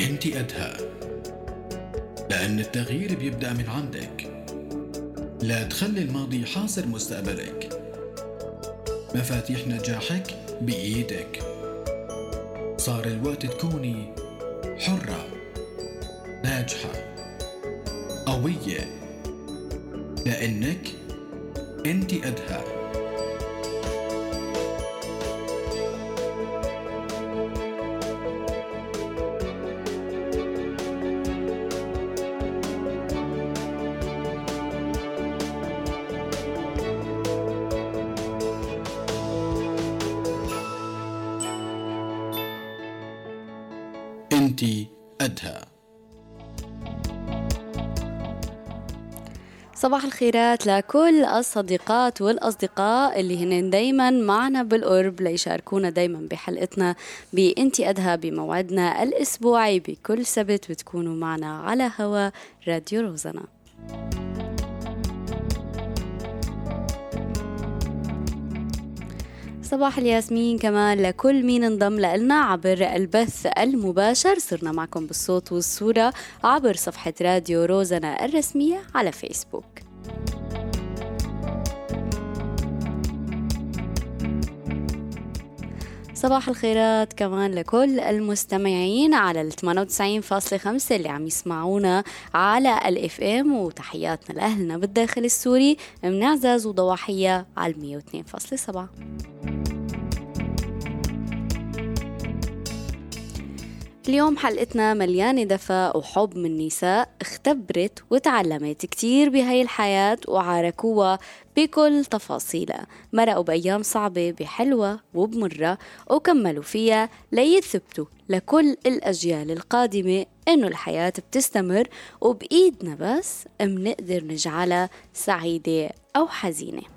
أنت قدها لأن التغيير بيبدأ من عندك. لا تخلي الماضي حاصر مستقبلك. مفاتيح نجاحك بإيدك. صار الوقت تكوني حرة ناجحة قوية. لأنك أنت قدها صباح الخيرات لكل الصديقات والأصدقاء اللي هن دايما معنا بالقرب ليشاركونا دايما بحلقتنا بإنتي أدها بموعدنا الأسبوعي بكل سبت بتكونوا معنا على هوا راديو روزنا صباح الياسمين كمان لكل مين انضم لنا عبر البث المباشر. صرنا معكم بالصوت والصورة عبر صفحة راديو روزنا الرسمية على فيسبوك. صباح الخيرات كمان لكل المستمعين على ال 98.5 اللي عم يسمعونا على ال FM وتحياتنا لأهلنا بالداخل السوري. من عزاز وضواحية على 102.7 اليوم حلقتنا مليانة دفى وحب من نساء اختبرت وتعلمت كتير بهاي الحياة وعاركوها بكل تفاصيلها. مرقوا بأيام صعبة بحلوة وبمرة وكملوا فيها ليثبتوا لكل الأجيال القادمة إنه الحياة بتستمر وبإيدنا بس منقدر نجعلها سعيدة أو حزينة.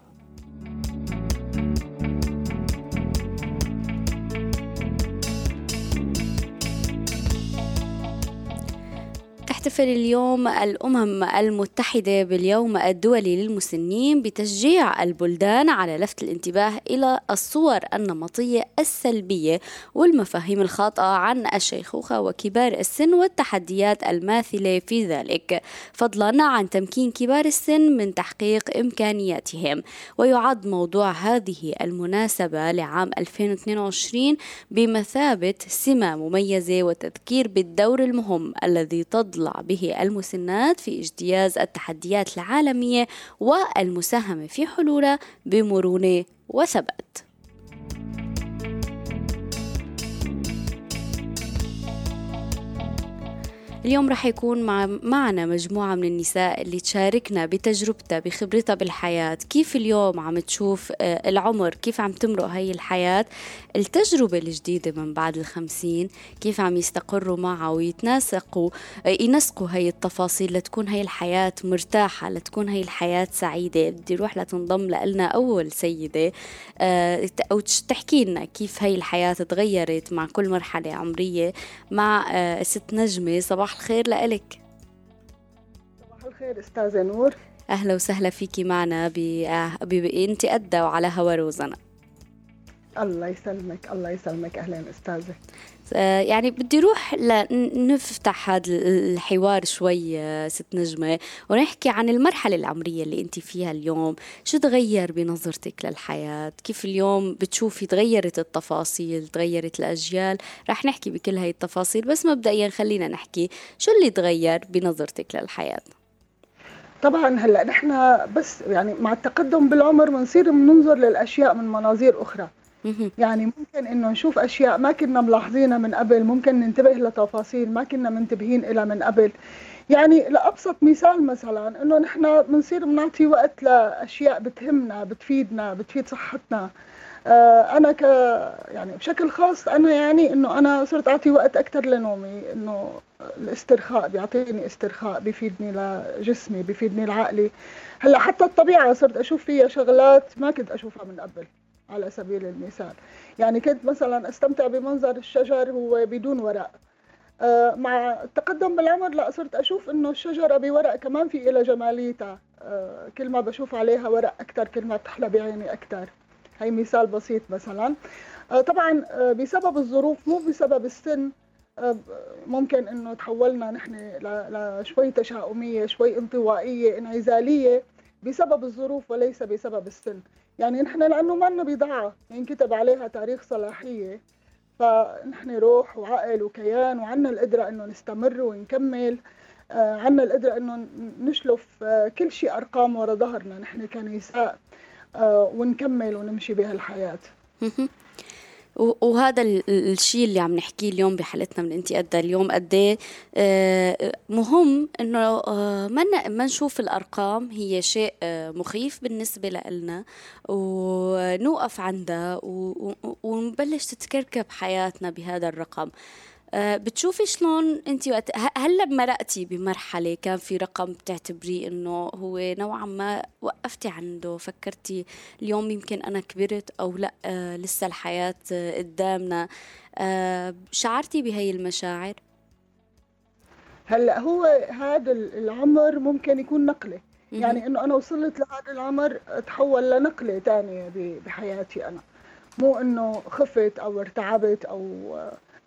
تحتفل اليوم الأمم المتحدة باليوم الدولي للمسنين بتشجيع البلدان على لفت الانتباه إلى الصور النمطية السلبية والمفاهيم الخاطئة عن الشيخوخة وكبار السن والتحديات الماثلة في ذلك. فضلا عن تمكين كبار السن من تحقيق إمكانياتهم. ويعد موضوع هذه المناسبة لعام 2022 بمثابة سمة مميزة وتذكير بالدور المهم الذي تضلع به المسنات في اجتياز التحديات العالمية والمساهمة في حلولها بمرونة وثبات. اليوم رح يكون مع معنا مجموعة من النساء اللي تشاركنا بتجربتها بخبرتها بالحياة. كيف اليوم عم تشوف آه، العمر؟ كيف عم تمرق هاي الحياة؟ التجربة الجديدة من بعد الخمسين كيف عم يستقروا معها ويتناسقوا آه، ينسقوا هاي التفاصيل لتكون هاي الحياة مرتاحة لتكون هاي الحياة سعيدة. بدي روح لتنضم لنا أول سيدة. آه، أو تحكي لنا كيف هاي الحياة تغيرت مع كل مرحلة عمرية مع ست نجمة. صباح صباح الخير لإلك. صباح الخير أستاذة نور. أهلا وسهلا فيكي معنا بأنت أدى وعلى هوا روزنا. الله يسلمك الله يسلمك أهلا أستاذة. آه، يعني بدي روح لنفتح هذا الحوار شوي آه، ست نجمة ونحكي عن المرحلة العمرية اللي انت فيها اليوم. شو تغير بنظرتك للحياة؟ كيف اليوم بتشوفي تغيرت التفاصيل تغيرت الأجيال؟ رح نحكي بكل هاي التفاصيل بس مبدئيا خلينا نحكي شو اللي تغير بنظرتك للحياة؟ طبعا هلأ نحن بس يعني مع التقدم بالعمر بنصير بننظر للأشياء من مناظير أخرى. يعني ممكن إنه نشوف أشياء ما كنا ملاحظينها من قبل ممكن ننتبه لتفاصيل ما كنا منتبهين لها من قبل. يعني لأبسط مثال مثلا إنه نحن بنصير بنعطي وقت لأشياء بتهمنا بتفيدنا بتفيد صحتنا. آه، أنا ك يعني بشكل خاص أنا يعني إنه أنا صرت أعطي وقت أكثر لنومي إنه الاسترخاء بيعطيني استرخاء بيفيدني لجسمي بيفيدني لعقلي. هلأ حتى الطبيعة صرت أشوف فيها شغلات ما كنت أشوفها من قبل. على سبيل المثال. يعني كنت مثلا أستمتع بمنظر الشجر هو بدون ورق. آه، مع التقدم بالعمر لا صرت أشوف إنه الشجرة بورق كمان في لها جماليتها. آه، كل ما بشوف عليها ورق أكثر كل ما بتحلى بعيني أكثر هي مثال بسيط مثلا. آه، طبعا بسبب الظروف مو بسبب السن ممكن إنه تحولنا نحن لشوي تشاؤمية شوي انطوائية انعزالية بسبب الظروف وليس بسبب السن. يعني نحن لأنه ما لنا بضاعه ينكتب عليها تاريخ صلاحية فنحن روح وعقل وكيان وعنا القدرة إنه نستمر ونكمل آه، عنا القدرة إنه نشلف آه، كل شيء أرقام ورا ظهرنا نحن كنساء آه، ونكمل ونمشي بهالحياة. وهذا الشيء اللي عم نحكيه اليوم بحلقتنا من انت قد اليوم قد إيه، آه، مهم إنه آه، ما ما نشوف الأرقام هي شيء آه، مخيف بالنسبة لنا ونوقف عندها ونبلش تتكركب حياتنا بهذا الرقم. بتشوفي شلون انت وقت هلا مرقتي بمرحلة كان في رقم بتعتبريه إنه هو نوعا ما وقفتي عنده؟ فكرتي اليوم يمكن أنا كبرت أو لأ آه لسه الحياة آه قدامنا. آه شعرتي بهي المشاعر؟ هلأ هو هذا العمر ممكن يكون نقلة. يعني إنه أنا وصلت لهذا العمر تحول لنقلة ثانية بحياتي أنا. مو إنه خفت أو ارتعبت أو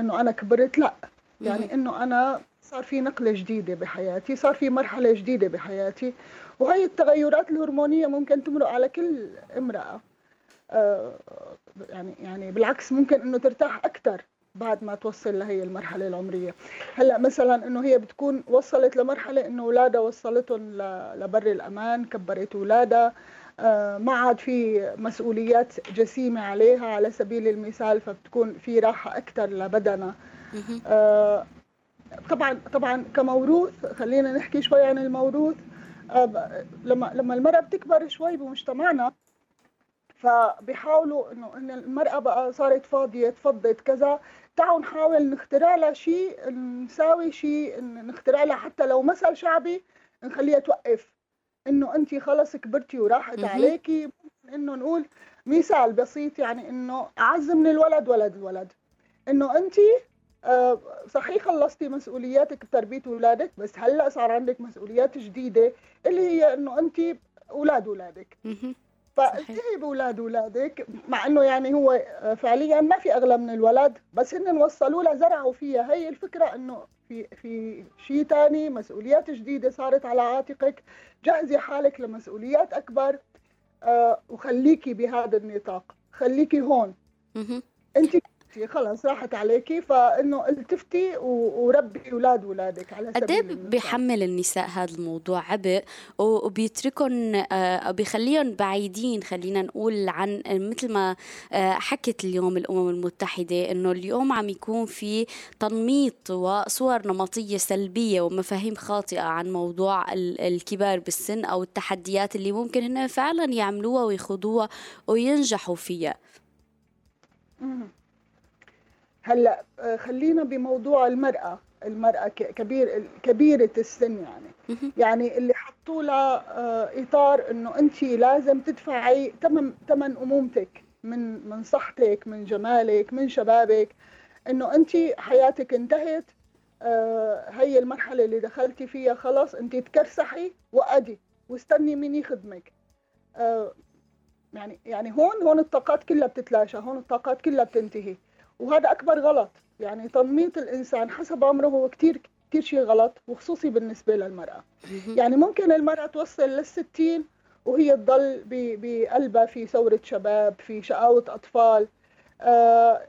إنه أنا كبرت لا. يعني إنه أنا صار في نقلة جديدة بحياتي صار في مرحلة جديدة بحياتي. وهي التغيرات الهرمونية ممكن تمرق على كل امرأة. آه يعني يعني بالعكس ممكن إنه ترتاح أكثر بعد ما توصل لهي المرحلة العمرية. هلأ مثلا إنه هي بتكون وصلت لمرحلة إنه اولادها وصلتهم لبر الأمان كبرت اولادها ما عاد في مسؤوليات جسيمة عليها على سبيل المثال فبتكون في راحة أكثر لبدنها. آه، طبعا طبعا كموروث خلينا نحكي شوي عن الموروث. آه، لما لما المرأة بتكبر شوي بمجتمعنا فبيحاولوا إنه إن المرأة بقى صارت فاضية تفضت كذا تعالوا نحاول نخترع لها شيء نساوي شيء نخترع لها حتى لو مثل شعبي نخليها توقف. إنه انت خلص كبرتي وراحت عليكي إنه نقول مثال بسيط يعني إنه أعز من الولد ولد الولد. إنه انت آه، صحيح خلصتي مسؤولياتك بتربية أولادك بس هلأ صار عندك مسؤوليات جديدة اللي هي إنه انت أولاد أولادك. فالتهي باولاد أولادك مع إنه يعني هو آه، فعليا ما في أغلى من الولد بس هن وصلوا لها زرعوا فيها. هي الفكرة إنه في في شيء ثاني مسؤوليات جديدة صارت على عاتقك. جهزي حالك لمسؤوليات أكبر آه وخليكي بهذا النطاق. خليكي هون. أنت خلص راحت عليكي فإنه التفتي وربي أولاد اولادك على سبيل قد بيحمل النساء هذا الموضوع عبء؟ وبيتركهم آه، بيخليهم بعيدين خلينا نقول عن مثل ما آه، حكت اليوم الأمم المتحدة إنه اليوم عم يكون في تنميط وصور نمطية سلبية ومفاهيم خاطئة عن موضوع الكبار بالسن أو التحديات اللي ممكن هن فعلا يعملوها ويخوضوها وينجحوا فيها. هلا آه، خلينا بموضوع المرأة المرأة كبير كبيرة السن يعني. يعني اللي حطوا لها آه، إطار إنه أنت لازم تدفعي ثمن ثمن أمومتك من من صحتك من جمالك من شبابك. إنه أنت حياتك انتهت آه، هي المرحلة اللي دخلتي فيها خلاص أنت تكرسحي وأدي واستني مين يخدمك. يعني يعني هون هون الطاقات كلها بتتلاشى هون الطاقات كلها بتنتهي. وهذا أكبر غلط. يعني تنميط الإنسان حسب عمره هو كتير كتير شيء غلط وخصوصي بالنسبة للمرأة. يعني ممكن المرأة توصل للستين وهي تضل بقلبها في ثورة شباب في شقاوة أطفال. آه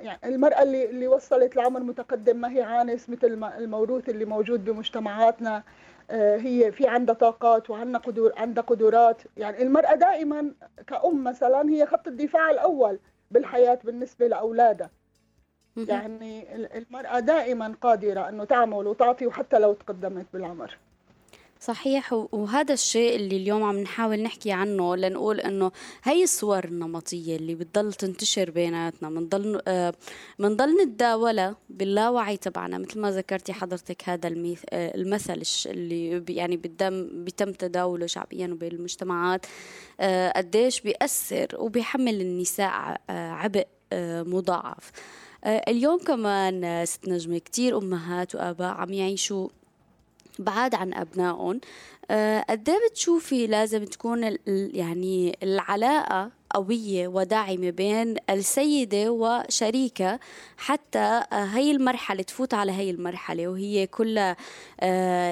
يعني المرأة اللي اللي وصلت لعمر متقدم ما هي عانس مثل الموروث اللي موجود بمجتمعاتنا. آه هي في عندها طاقات وعندها قدور عندها قدرات. يعني المرأة دائما كأم مثلا هي خط الدفاع الأول بالحياة بالنسبة لأولادها. يعني المرأة دائما قادرة أنه تعمل وتعطي وحتى لو تقدمت بالعمر. صحيح وهذا الشيء اللي اليوم عم نحاول نحكي عنه لنقول إنه هي الصور النمطية اللي بتضل تنتشر بيناتنا. بنضل آه بنضل نتداولها باللاوعي تبعنا. مثل ما ذكرتي حضرتك هذا آه المثل اللي يعني بتم بيتم تداوله شعبيا وبالمجتمعات آه قديش بيأثر وبيحمل النساء آه عبء آه مضاعف. آه، اليوم كمان ست نجمة كتير أمهات وآباء عم يعيشوا بعاد عن أبنائهم. آه، قد إيه بتشوفي لازم تكون يعني العلاقة قوية وداعمة بين السيدة وشريكة حتى هي المرحلة تفوت على هي المرحلة وهي كلها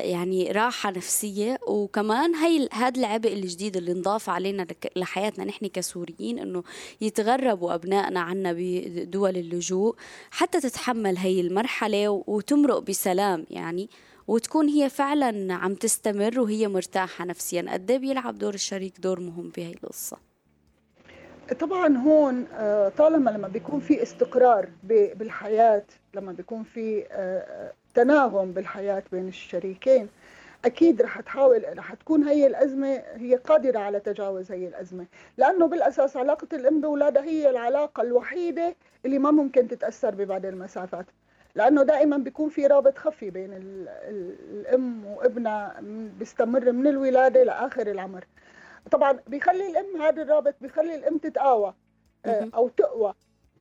يعني راحة نفسية. وكمان هي هذا العبء الجديد اللي انضاف علينا لحياتنا نحن كسوريين إنه يتغربوا أبنائنا عنا بدول اللجوء حتى تتحمل هي المرحلة وتمرق بسلام يعني. وتكون هي فعلا عم تستمر وهي مرتاحة نفسيا. قد إيه بيلعب دور الشريك دور مهم بهي القصة؟ طبعا هون آه، طالما لما بيكون في استقرار بالحياة لما بيكون في آه، تناغم بالحياة بين الشريكين أكيد رح تحاول رح تكون هي الأزمة هي قادرة على تجاوز هي الأزمة. لأنه بالأساس علاقة الأم بأولادها هي العلاقة الوحيدة اللي ما ممكن تتأثر ببعض المسافات. لأنه دائما بيكون في رابط خفي بين الأم وابنها بيستمر من الولادة لآخر العمر. طبعا بيخلي الأم هذا الرابط بيخلي الأم تتقاوى آه، أو تقوى.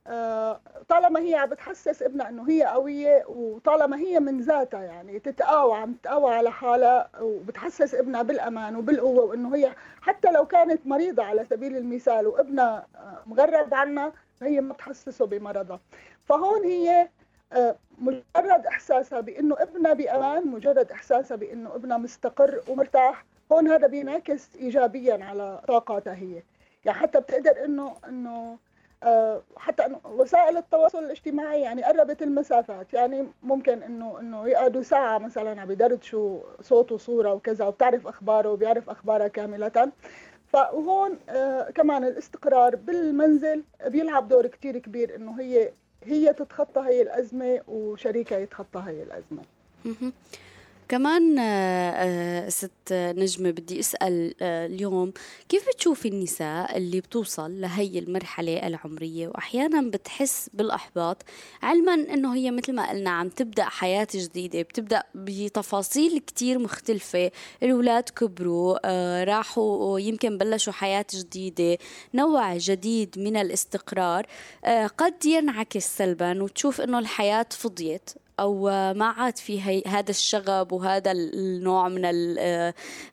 آه، طالما هي عم بتحسس ابنها إنه هي قوية وطالما هي من ذاتها يعني تتقاوى عم تتقاوى على حالها وبتحسس ابنها بالأمان وبالقوة وإنه هي حتى لو كانت مريضة على سبيل المثال وابنها آه، مغرب عنها فهي ما بتحسسه بمرضها. فهون هي مجرد إحساسها بإنه ابنها بأمان مجرد إحساسها بإنه ابنها مستقر ومرتاح هون هذا بينعكس ايجابيا على طاقاتها هي يعني حتى بتقدر انه إنه آه، حتى وسائل التواصل الاجتماعي يعني قربت المسافات. يعني ممكن انه إنه يقعدوا ساعة مثلا عم يدردشوا صوت وصورة وكذا وبتعرف أخباره وبيعرف اخبارها كاملة. فهون آه كمان الاستقرار بالمنزل بيلعب دور كتير كبير إنه هي هي تتخطى هي الأزمة وشريكها يتخطى هي الأزمة. كمان آه، آه، ست نجمة بدي أسأل آه، اليوم كيف بتشوفي النساء اللي بتوصل لهي المرحلة العمرية؟ وأحيانا بتحس بالإحباط علما أنه هي مثل ما قلنا عم تبدأ حياة جديدة بتبدأ بتفاصيل كتير مختلفة. الأولاد كبروا راحوا يمكن بلشوا حياة جديدة نوع جديد من الاستقرار قد ينعكس سلبا وتشوف أنه الحياة فضيت. أو ما عاد في هي هذا الشغب وهذا النوع من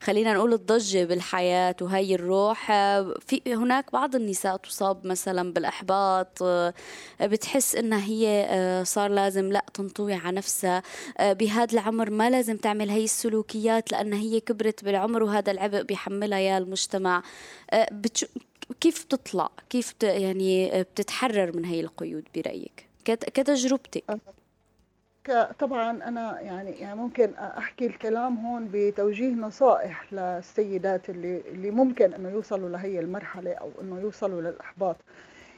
خلينا نقول الضجة بالحياة وهي الروح. في هناك بعض النساء تصاب مثلا بالإحباط بتحس انها هي صار لازم لا تنطوي على نفسها. بهذا العمر ما لازم تعمل هي السلوكيات لأن هي كبرت بالعمر وهذا العبء بيحملها يا المجتمع. كيف بتطلع كيف يعني بتتحرر من هي القيود برأيك؟ كتجربتك. طبعا أنا يعني يعني ممكن أحكي الكلام هون بتوجيه نصائح للسيدات اللي اللي ممكن إنه يوصلوا لهي المرحلة أو إنه يوصلوا للإحباط.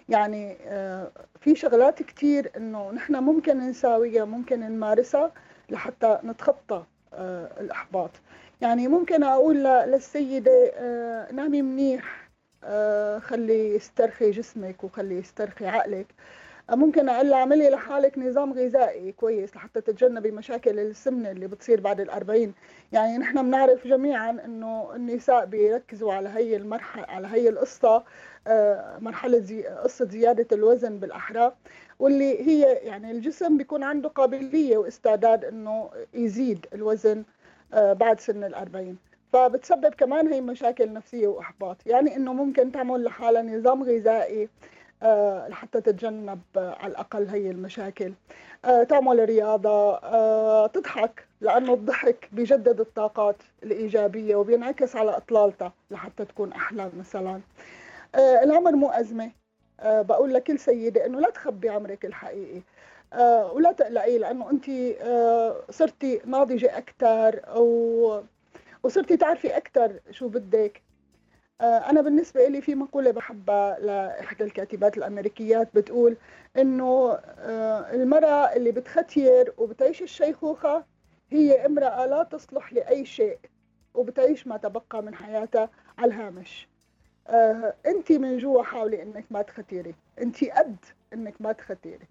يعني آه، في شغلات كثير إنه نحن ممكن نساويها ممكن نمارسها لحتى نتخطى آه، الإحباط. يعني ممكن أقول للسيدة آه، نامي منيح خلي يسترخي جسمك وخلي يسترخي عقلك. ممكن أقول اعملي لحالك نظام غذائي كويس لحتى تتجنبي مشاكل السمنة اللي بتصير بعد الأربعين. يعني نحن بنعرف جميعا إنه النساء بيركزوا على هي المرحلة على هي القصة آه، مرحلة زي قصة زيادة الوزن بالأحرى واللي هي يعني الجسم بيكون عنده قابلية واستعداد إنه يزيد الوزن آه، بعد سن الأربعين. فبتسبب كمان هي مشاكل نفسية وإحباط. يعني إنه ممكن تعمل لحالها نظام غذائي لحتى تتجنب على الأقل هي المشاكل. آه، تعمل رياضة آه، تضحك لأنه الضحك بيجدد الطاقات الإيجابية وبينعكس على إطلالتها لحتى تكون أحلى مثلا. العمر مو أزمة. بقول لكل سيدة إنه لا تخبي عمرك الحقيقي. ولا تقلقي لأنه أنت صرتي ناضجة أكثر وصرتي تعرفي أكثر شو بدك. آه، أنا بالنسبة لي في مقولة بحبها لإحدى الكاتبات الأمريكيات بتقول إنه آه، المرأة اللي بتختير وبتعيش الشيخوخة هي امرأة لا تصلح لأي شيء وبتعيش ما تبقى من حياتها على الهامش. آه، أنت من جوا حاولي إنك ما تختيري. أنت قد إنك ما تختيري.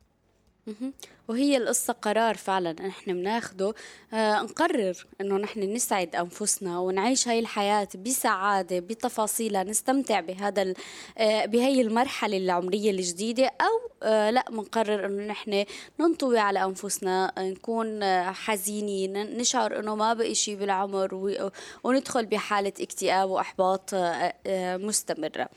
وهي القصة قرار فعلا نحن بناخده. آه نقرر إنه نحن نسعد أنفسنا ونعيش هاي الحياة بسعادة بتفاصيلها نستمتع بهذا آه بهي المرحلة العمرية الجديدة أو آه لا بنقرر إنه نحن ننطوي على أنفسنا نكون آه حزينين نشعر إنه ما بقي شيء بالعمر وندخل بحالة اكتئاب وإحباط آه, آه، مستمرة.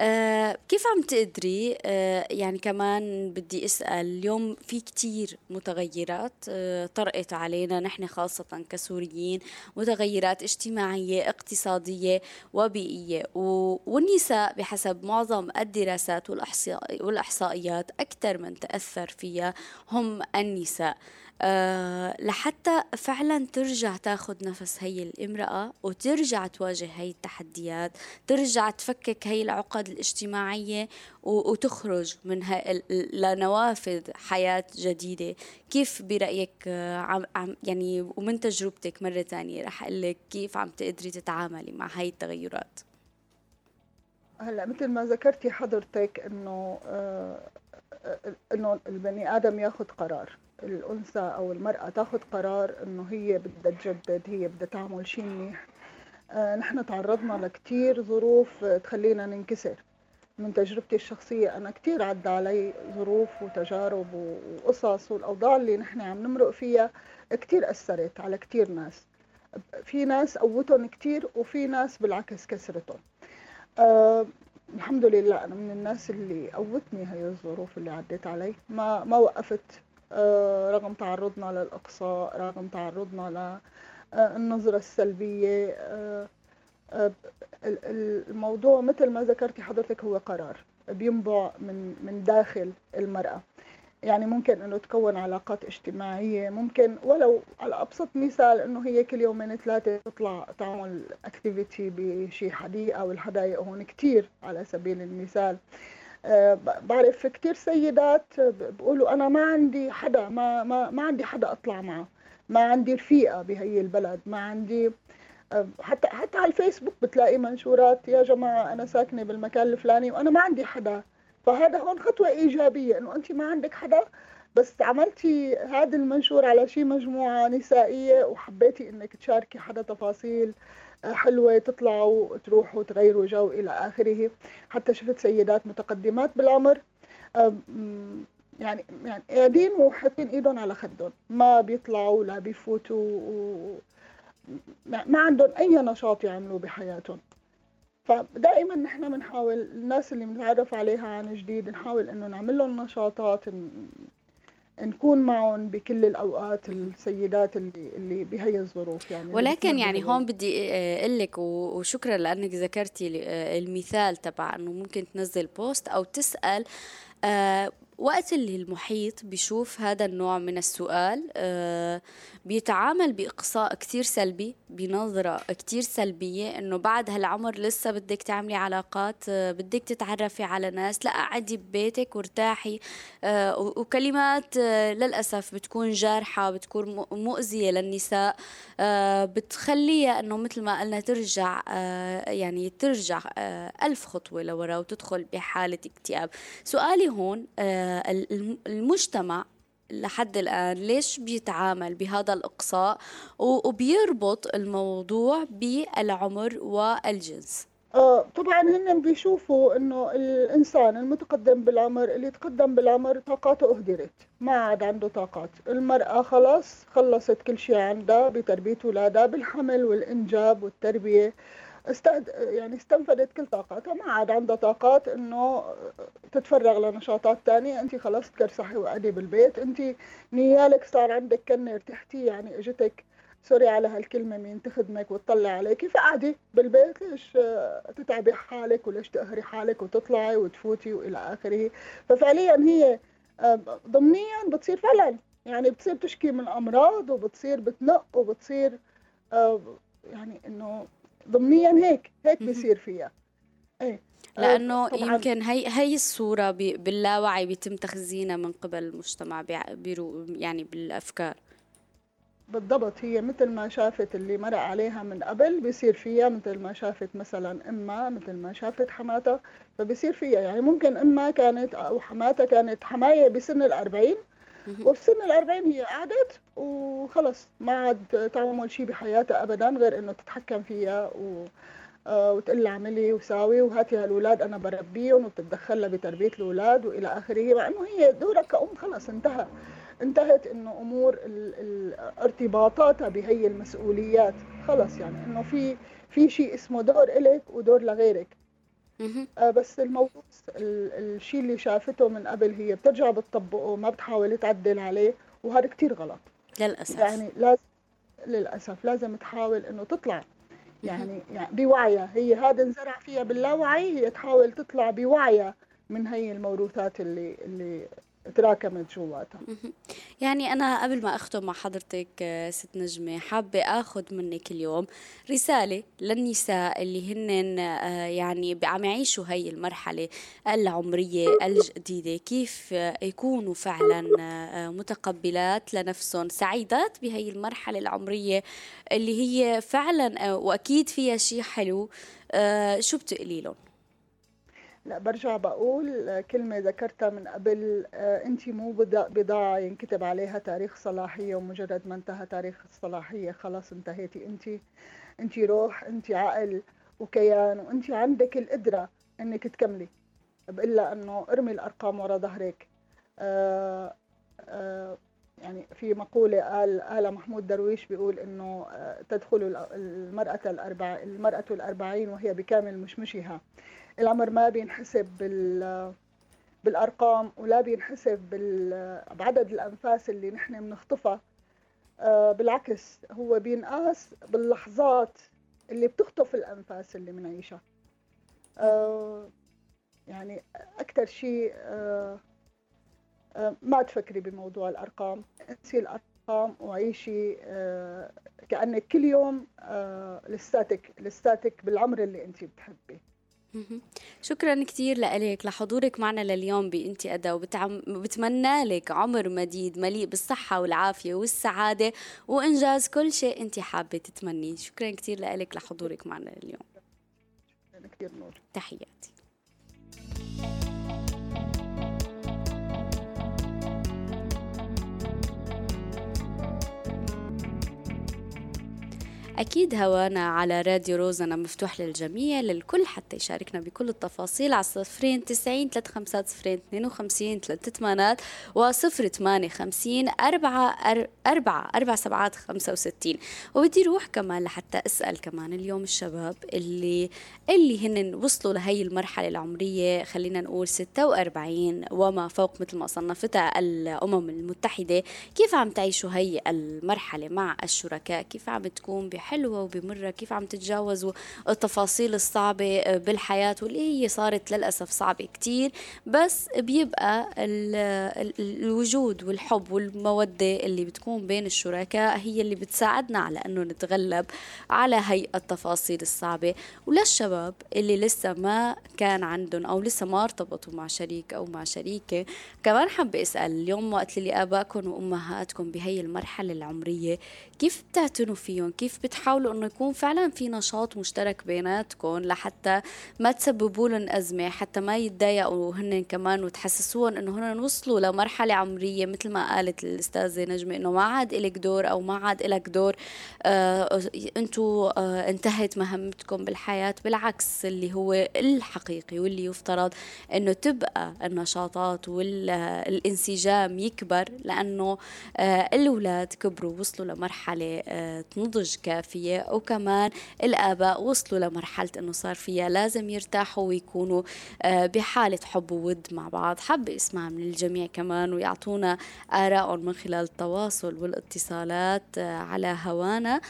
آه كيف عم تقدري؟ آه يعني كمان بدي أسأل اليوم في كتير متغيرات آه طرقت علينا نحن خاصة كسوريين متغيرات اجتماعية اقتصادية وبيئية. والنساء بحسب معظم الدراسات والإحصائيات أكثر من تأثر فيها هم النساء. أه لحتى فعلا ترجع تاخذ نفس هي الامرأة وترجع تواجه هي التحديات ترجع تفكك هي العقد الاجتماعية وتخرج من هاي لنوافذ حياة جديدة. كيف برأيك آه، عم يعني ومن تجربتك مرة ثانية رح أقول لك كيف عم تقدري تتعاملي مع هاي التغيرات؟ هلأ مثل ما ذكرتي حضرتك إنه آه إنه البني آدم ياخذ قرار. الأنثى أو المرأة تاخذ قرار إنه هي بدها تجدد هي بدها تعمل شيء منيح. آه نحن تعرضنا لكثير ظروف تخلينا ننكسر. من تجربتي الشخصية أنا كثير عدى علي ظروف وتجارب وقصص والأوضاع اللي نحن عم نمرق فيها كثير أثرت على كثير ناس. في ناس قوتهم كثير وفي ناس بالعكس كسرتهم. أه الحمد لله أنا من الناس اللي قوتني هي الظروف اللي عديت علي. ما ما وقفت رغم تعرضنا للإقصاء رغم تعرضنا للنظرة السلبية أه أه الموضوع مثل ما ذكرتي حضرتك هو قرار بينبع من من داخل المرأة. يعني ممكن إنه تكون علاقات اجتماعية ممكن ولو على أبسط مثال إنه هي كل يومين ثلاثة تطلع تعمل اكتيفيتي بشي حديقة والحدائق هون كثير على سبيل المثال. بعرف كثير سيدات بيقولوا أنا ما عندي حدا ما ما ما عندي حدا أطلع معه. ما عندي رفيقة بهي البلد ما عندي أه حتى حتى على الفيسبوك بتلاقي منشورات يا جماعة أنا ساكنة بالمكان الفلاني وأنا ما عندي حدا. فهذا هون خطوة إيجابية إنه أنت ما عندك حدا بس عملتي هذا المنشور على شي مجموعة نسائية وحبيتي إنك تشاركي حدا تفاصيل. آه، حلوة تطلعوا تروحوا تغيروا جو إلى آخره. حتى شفت سيدات متقدمات بالعمر. يعني يعني قاعدين وحاطين إيدهم على خدهم. ما بيطلعوا لا بيفوتوا و... ما عندهم أي نشاط يعملوه بحياتهم. فدائما نحن بنحاول الناس اللي بنتعرف عليها عن جديد نحاول إنه نعمل لهم نشاطات نكون معهم بكل الأوقات السيدات اللي اللي بهي الظروف يعني. ولكن يعني هون بدي أقول لك وشكرا لأنك ذكرتي المثال تبع انه ممكن تنزل بوست أو تسأل آه، وقت اللي المحيط بيشوف هذا النوع من السؤال آه، بيتعامل بإقصاء كتير سلبي بنظرة كتير سلبية إنه بعد هالعمر لسه بدك تعملي علاقات آه، بدك تتعرفي على ناس لا قعدي ببيتك وارتاحي آه، وكلمات للأسف بتكون جارحة بتكون مؤذية للنساء بتخليها إنه مثل ما قلنا ترجع يعني ترجع ألف خطوة لورا وتدخل بحالة اكتئاب. سؤالي هون المجتمع لحد الآن ليش بيتعامل بهذا الإقصاء وبيربط الموضوع بالعمر والجنس؟ آه طبعا هن بيشوفوا إنه الإنسان المتقدم بالعمر اللي تقدم بالعمر طاقاته أهدرت ما عاد عنده طاقات. المرأة خلص خلصت كل شيء عندها بتربية اولادها بالحمل والإنجاب والتربية. استهد... يعني استنفذت كل طاقاتها. ما عاد عندها طاقات إنه تتفرغ لنشاطات تانية. انت خلص تكرسحي وقعدي بالبيت. انت نيالك صار عندك كنة ارتحتي. يعني إجتك سوري على هالكلمة مين تخدمك وتطلع عليكي فقعدي بالبيت. ليش تتعبي حالك وليش تقهري حالك وتطلعي وتفوتي وإلى آخره. ففعليا هي ضمنيا بتصير فعلا. يعني بتصير تشكي من امراض وبتصير بتنق وبتصير آه، يعني إنه ضمنيا هيك هيك بيصير فيها. إيه. لأنه آه يمكن هي هي الصورة باللاوعي بيتم تخزينها من قبل المجتمع يعني بالأفكار. بالضبط هي مثل ما شافت اللي مرق عليها من قبل بيصير فيها مثل ما شافت مثلا امها مثل ما شافت حماتها فبيصير فيها. يعني ممكن امها كانت أو حماتها كانت حماية بسن الأربعين وفي سن الأربعين هي قعدت وخلص ما عاد تعمل شيء بحياتها أبدا غير إنه تتحكم فيها و... آه، وتقول لها اعملي وساوي وهاتي هالولاد أنا بربيهم وبتتدخل لها بتربية الأولاد وإلى آخره. مع إنه هي دورها كأم خلص انتهى. انتهت إنه أمور ارتباطاتها بهي المسؤوليات. خلص يعني إنه في في شيء اسمه دور إلك ودور لغيرك. آه بس الموضوع الشيء اللي شافته من قبل هي بترجع بتطبقه ما بتحاول تعدل عليه وهذا كتير غلط. للأسف. يعني لازم للأسف لازم تحاول إنه تطلع. يعني يعني بوعيها هي هذا انزرع فيها باللاوعي هي تحاول تطلع بوعيها من هي الموروثات اللي اللي تراكمت جواتها يعني أنا قبل ما أختم مع حضرتك آه، ست نجمة حابة أخذ منك اليوم رسالة للنساء اللي هن آه، يعني عم يعيشوا هي المرحلة العمرية الجديدة. كيف يكونوا فعلا آه، متقبلات لنفسهم سعيدات بهي المرحلة العمرية اللي هي فعلا وأكيد فيها شيء حلو. شو بتقلي لهم؟ لا برجع بقول كلمة ذكرتها من قبل آه، أنت مو بضاعة ينكتب عليها تاريخ صلاحية ومجرد ما انتهى تاريخ الصلاحية خلاص انتهيتي أنت أنت روح أنت عقل وكيان وأنت عندك القدرة أنك تكملي. بإلا أنه ارمي الأرقام ورا ظهرك. آه آه يعني في مقولة قال قال محمود درويش بيقول إنه آه، تدخل المرأة الأربع المرأة الأربعين وهي بكامل مشمشها. العمر ما بينحسب بال بالأرقام ولا بينحسب بعدد الأنفاس اللي نحن بنخطفها. آه، بالعكس هو بينقاس باللحظات اللي بتخطف الأنفاس اللي بنعيشها آه، يعني أكثر شيء آه، ما تفكري بموضوع الأرقام. انسي الأرقام وعيشي كأنك كل يوم لساتك لساتك بالعمر اللي انت بتحبيه شكرا كثير لك لحضورك معنا لليوم بإنتي أدا وبتمنى لك عمر مديد مليء بالصحة والعافية والسعادة وإنجاز كل شيء أنت حابة تتمنيه. شكرا كثير لك لحضورك معنا اليوم كثير نور. تحياتي. أكيد هوانا على راديو روزنا مفتوح للجميع للكل حتى يشاركنا بكل التفاصيل على صفرين تسعين ثلاث خمسات صفرين اثنين وخمسين ثلاث ثمانات وصفر ثمانية خمسين أربعة أربعة أربع سبعات خمسة وستين. وبدي روح كمان لحتى أسأل كمان اليوم الشباب اللي اللي هن وصلوا لهي المرحلة العمرية خلينا نقول ستة وأربعين وما فوق مثل ما صنفتها الأمم المتحدة كيف عم تعيشوا هي المرحلة مع الشركاء؟ كيف عم تكون بحيث حلوة وبمرة كيف عم تتجاوزوا التفاصيل الصعبة بالحياة واللي هي صارت للأسف صعبة كتير بس بيبقى الوجود والحب والمودة اللي بتكون بين الشركاء هي اللي بتساعدنا على أنه نتغلب على هي التفاصيل الصعبة. وللشباب اللي لسه ما كان عندهم أو لسه ما ارتبطوا مع شريك أو مع شريكة كمان حابة أسأل اليوم وقت اللي آبائكم وأمهاتكم بهي المرحلة العمرية كيف بتعتنوا فيهم؟ كيف بتحاولوا تحاولوا إنه يكون فعلا في نشاط مشترك بيناتكم لحتى ما تسببوا لهم أزمة حتى ما يتضايقوا هن كمان وتحسسوهم إنه هن وصلوا لمرحلة عمرية مثل ما قالت الأستاذة نجمة إنه ما عاد لك دور أو ما عاد لك دور آه أنتم آه انتهت مهمتكم بالحياة بالعكس اللي هو الحقيقي واللي يفترض إنه تبقى النشاطات والانسجام يكبر لأنه آه الأولاد كبروا وصلوا لمرحلة آه نضج كافي فيها وكمان الآباء وصلوا لمرحلة أنه صار فيها لازم يرتاحوا ويكونوا آه، بحالة حب وود مع بعض. حب أسمع من الجميع كمان ويعطونا آرائهم من خلال التواصل والاتصالات آه، على هوانا.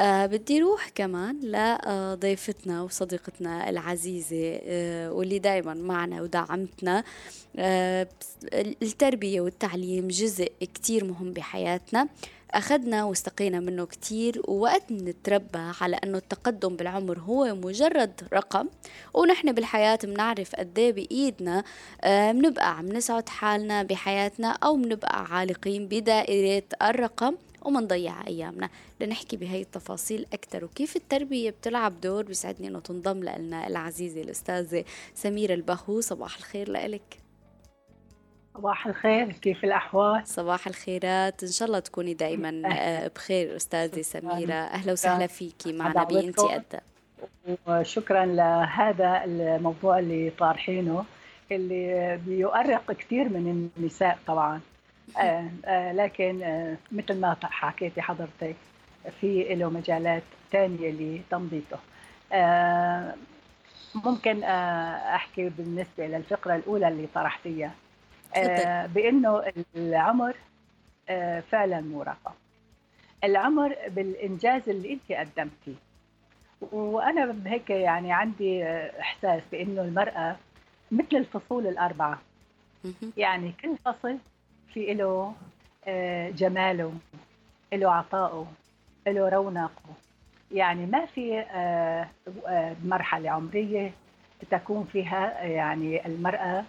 آه بدي روح كمان لضيفتنا وصديقتنا العزيزة آه واللي دايما معنا ودعمتنا. آه التربية والتعليم جزء كتير مهم بحياتنا. أخذنا واستقينا منه كتير ووقت نتربى على أنه التقدم بالعمر هو مجرد رقم ونحن بالحياة بنعرف قد إيه بإيدنا آه، بنبقى عم نسعد حالنا بحياتنا أو بنبقى عالقين بدائرة الرقم ومنضيع أيامنا. لنحكي بهي التفاصيل أكثر وكيف التربية بتلعب دور بيسعدني أنه تنضم لنا العزيزة الأستاذة سميرة البهو. صباح الخير لك صباح الخير كيف الأحوال؟ صباح الخيرات. إن شاء الله تكوني دائما آه، بخير أستاذة سميرة. أهلا وسهلا فيكي. معنا بإنتي أدى. وشكرا لهذا الموضوع اللي طارحينه اللي بيؤرق كثير من النساء طبعا. آه آه لكن آه مثل ما حكيتي حضرتك في له مجالات ثانية لتنظيفه آه ممكن أحكي بالنسبة للفقرة الأولى اللي طرحتيها. بأنه العمر فعلا مو رقم العمر بالإنجاز اللي أنت قدمتيه. وأنا هيك يعني عندي إحساس بأنه المرأة مثل الفصول الأربعة. يعني كل فصل في له آه، جماله له عطائه له رونقه. يعني ما في آه، آه، مرحلة عمرية تكون فيها يعني المرأة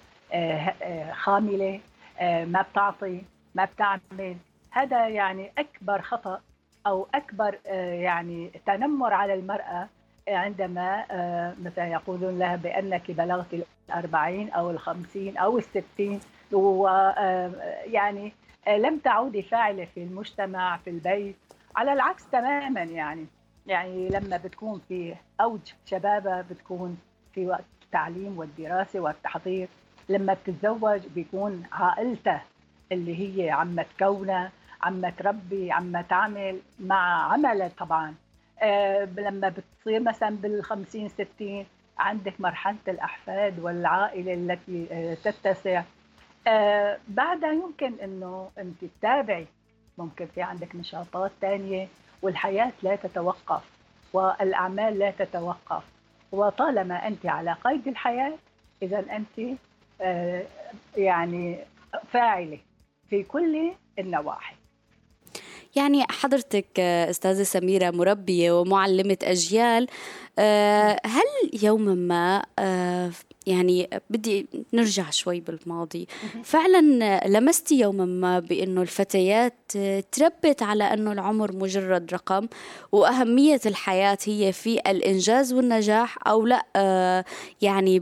خامله ما بتعطي ما بتعمل. هذا يعني أكبر خطأ أو أكبر يعني تنمر على المرأة عندما مثلا يقولون لها بأنك بلغت الأربعين أو الخمسين أو الستين ويعني لم تعودي فاعلة في المجتمع في البيت. على العكس تماما يعني. يعني لما بتكون في أوج شبابها بتكون في وقت التعليم والدراسة والتحضير. لما بتتزوج بيكون عائلته اللي هي عم تكونها عم تربي عم تعمل مع عملها طبعا. أه لما بتصير مثلا بال 50 60 عندك مرحلة الأحفاد والعائلة التي آه، تتسع. آه، بعدها يمكن أنه أنت تتابعي. ممكن في عندك نشاطات ثانية والحياة لا تتوقف والأعمال لا تتوقف. وطالما أنت على قيد الحياة إذا أنت آه، يعني فاعلة في كل النواحي. يعني حضرتك أستاذة سميرة مربية ومعلمة أجيال آه، هل يوما ما آه، يعني بدي نرجع شوي بالماضي فعلا لمستي يوما ما بأنه الفتيات تربت على أنه العمر مجرد رقم وأهمية الحياة هي في الإنجاز والنجاح أو لا؟ آه، يعني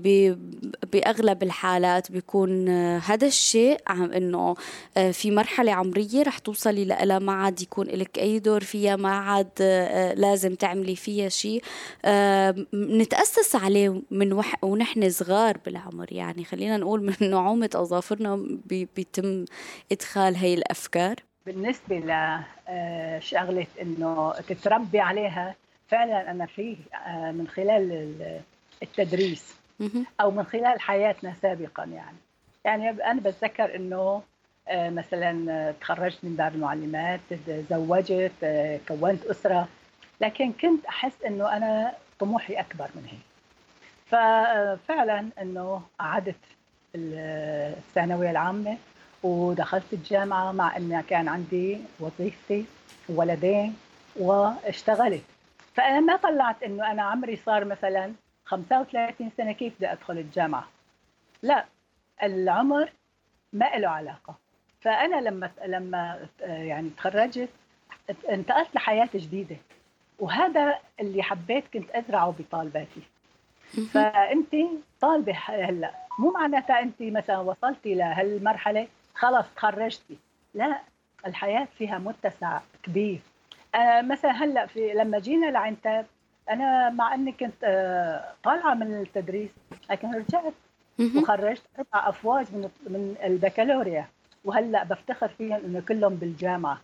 بأغلب الحالات بيكون هذا الشيء عم إنه في مرحلة عمرية رح توصلي لها ما عاد يكون لك أي دور فيها ما عاد لازم تعملي فيها شيء. نتأسس عليه من وح... ونحن صغار بالعمر يعني خلينا نقول من نعومة أظافرنا بي... بيتم إدخال هي الأفكار. بالنسبة لشغلة آه، إنه تتربي عليها فعلا أنا في آه، من خلال التدريس أو من خلال حياتنا سابقا يعني. يعني أنا بتذكر إنه آه، مثلا تخرجت من دار المعلمات تزوجت كونت أسرة. لكن كنت أحس إنه أنا طموحي أكبر من هيك. ففعلا إنه قعدت الثانوية العامة ودخلت الجامعة مع إني كان عندي وظيفتي وولدين واشتغلت. فأنا ما طلعت إنه أنا عمري صار مثلا 35 سنة كيف بدي أدخل الجامعة؟ لا العمر ما له علاقة. فأنا لما لما يعني تخرجت انتقلت لحياة جديدة. وهذا اللي حبيت كنت أزرعه بطالباتي. فانت طالبة هلأ. مو معناتها انت مثلا وصلتي لهالمرحلة خلص تخرجتي. لا الحياة فيها متسع كبير. آه مثلا هلأ في لما جينا لعنتاب أنا مع إني كنت آه طالعة من التدريس لكن رجعت وخرجت أربع أفواج من من البكالوريا. وهلأ بفتخر فيهم إنه كلهم بالجامعة.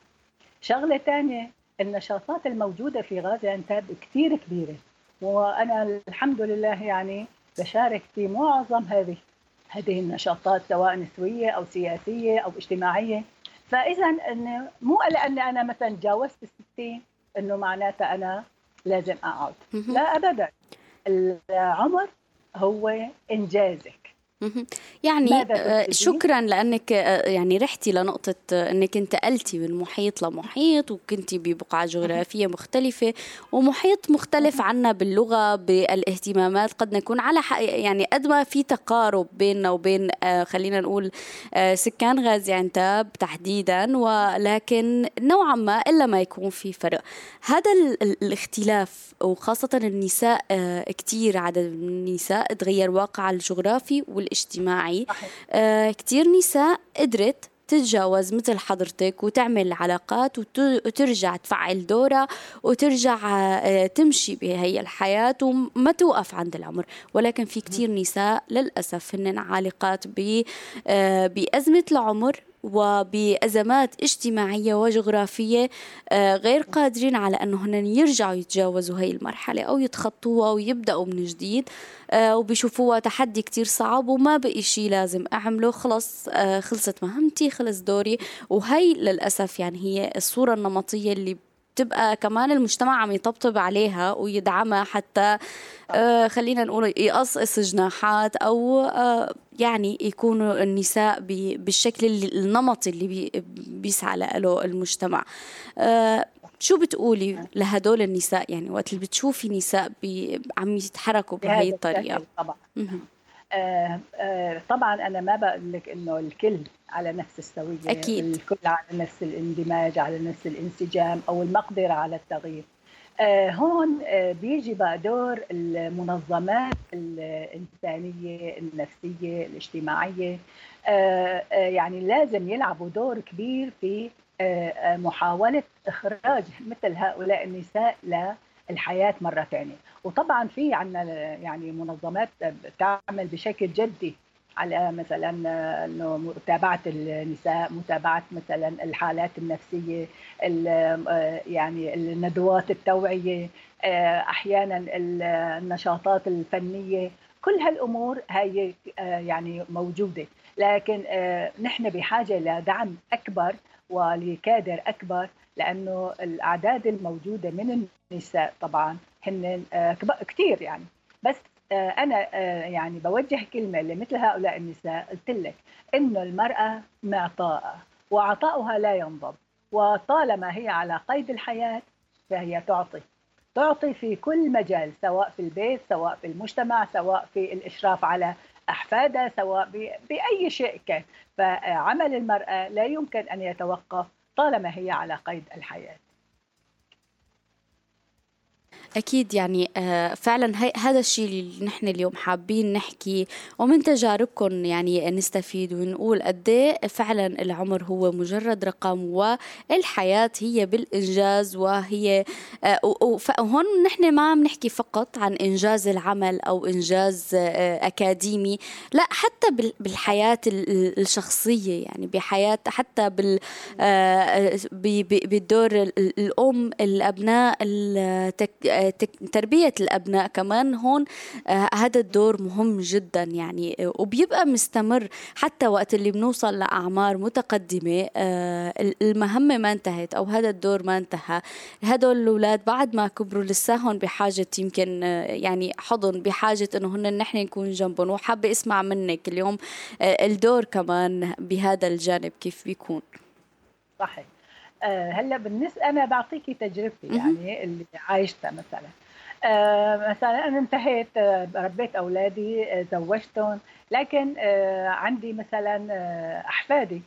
شغلة ثانية النشاطات الموجودة في غازي أنتاب كثير كبيرة. وأنا الحمد لله يعني بشارك في معظم هذه هذه النشاطات سواء نسوية أو سياسية أو اجتماعية. فإذا إنه مو لأني أنا مثلا تجاوزت الستين إنه معناتها أنا لازم أقعد لا أبدا. العمر هو إنجازك. يعني آه، شكرا لأنك آه، يعني رحتي لنقطة آه، انك انتقلتي من محيط لمحيط وكنتي ببقعة جغرافية مختلفة ومحيط مختلف عنا باللغة بالاهتمامات. قد نكون على يعني قد ما في تقارب بيننا وبين خلينا نقول سكان غازي عنتاب تحديدا ولكن نوعا ما إلا ما يكون في فرق. هذا الاختلاف وخاصة النساء كثير عدد النساء تغير واقع الجغرافي والاجتماعي آه كتير نساء قدرت تتجاوز مثل حضرتك وتعمل علاقات وترجع تفعل دورها وترجع آه، تمشي بهي الحياة وما توقف عند العمر ولكن في كتير نساء للأسف هن عالقات آه، بأزمة العمر وبأزمات اجتماعية وجغرافية آه، غير قادرين على أنه هن يرجعوا يتجاوزوا هاي المرحلة أو يتخطوها ويبدأوا من جديد آه، وبيشوفوها تحدي كتير صعب وما بقي شيء لازم أعمله. خلص آه، خلصت مهمتي خلص دوري. وهي للأسف يعني هي الصورة النمطية اللي بتبقى كمان المجتمع عم يطبطب عليها ويدعمها حتى آه خلينا نقول يقصقص جناحات أو آه يعني يكونوا النساء بالشكل النمطي اللي بي بيسعى له المجتمع. آه شو بتقولي لهدول النساء؟ يعني وقت اللي بتشوفي نساء عم يتحركوا بهي الطريقة؟ طبعا. آه آه طبعا أنا ما بقول لك إنه الكل على نفس السوية أكيد. الكل على نفس الاندماج على نفس الانسجام أو المقدرة على التغيير. آه هون بيجي بقى دور المنظمات الإنسانية النفسية الاجتماعية. يعني لازم يلعبوا دور كبير في محاولة إخراج مثل هؤلاء النساء للحياة مرة ثانية وطبعا في عندنا يعني منظمات تعمل بشكل جدي على مثلا إنه متابعة النساء متابعة مثلا الحالات النفسية يعني الندوات التوعية أحيانا النشاطات الفنية. كل هالأمور هي يعني موجودة. لكن نحن بحاجة لدعم أكبر ولكادر أكبر لأنه الأعداد الموجودة من النساء طبعا هن كثير يعني. بس آه، أنا آه، يعني بوجه كلمة لمثل هؤلاء النساء قلت لك إنه المرأة معطاءة وعطاؤها لا ينضب وطالما هي على قيد الحياة فهي تعطي. تعطي في كل مجال سواء في البيت سواء في المجتمع سواء في الإشراف على احفادها سواء بأي شيء كان. فعمل المرأة لا يمكن أن يتوقف طالما هي على قيد الحياة. أكيد يعني آه، فعلا هذا الشيء اللي نحن اليوم حابين نحكي ومن تجاربكم يعني نستفيد ونقول قد إيه فعلا العمر هو مجرد رقم والحياة هي بالإنجاز وهي آه، وهون نحن ما عم نحكي فقط عن إنجاز العمل أو إنجاز آه، أكاديمي لا حتى بالحياة الشخصية يعني بحياة حتى بال بالدور الأم الأبناء تربية الأبناء كمان هون آه، هذا الدور مهم جدا يعني وبيبقى مستمر حتى وقت اللي بنوصل لأعمار متقدمة آه، المهمة ما انتهت أو هذا الدور ما انتهى. هدول الأولاد بعد ما كبروا لساهم بحاجة يمكن آه، يعني حضن بحاجة إنه هن نحن نكون جنبهم وحابة أسمع منك اليوم الدور كمان بهذا الجانب كيف بيكون. صحيح. آه، هلا بالنسبة أنا بعطيكي تجربتي يعني اللي عايشتها مثلا. آه، مثلا أنا انتهيت آه، ربيت أولادي زوجتهم لكن عندي مثلا أحفادي.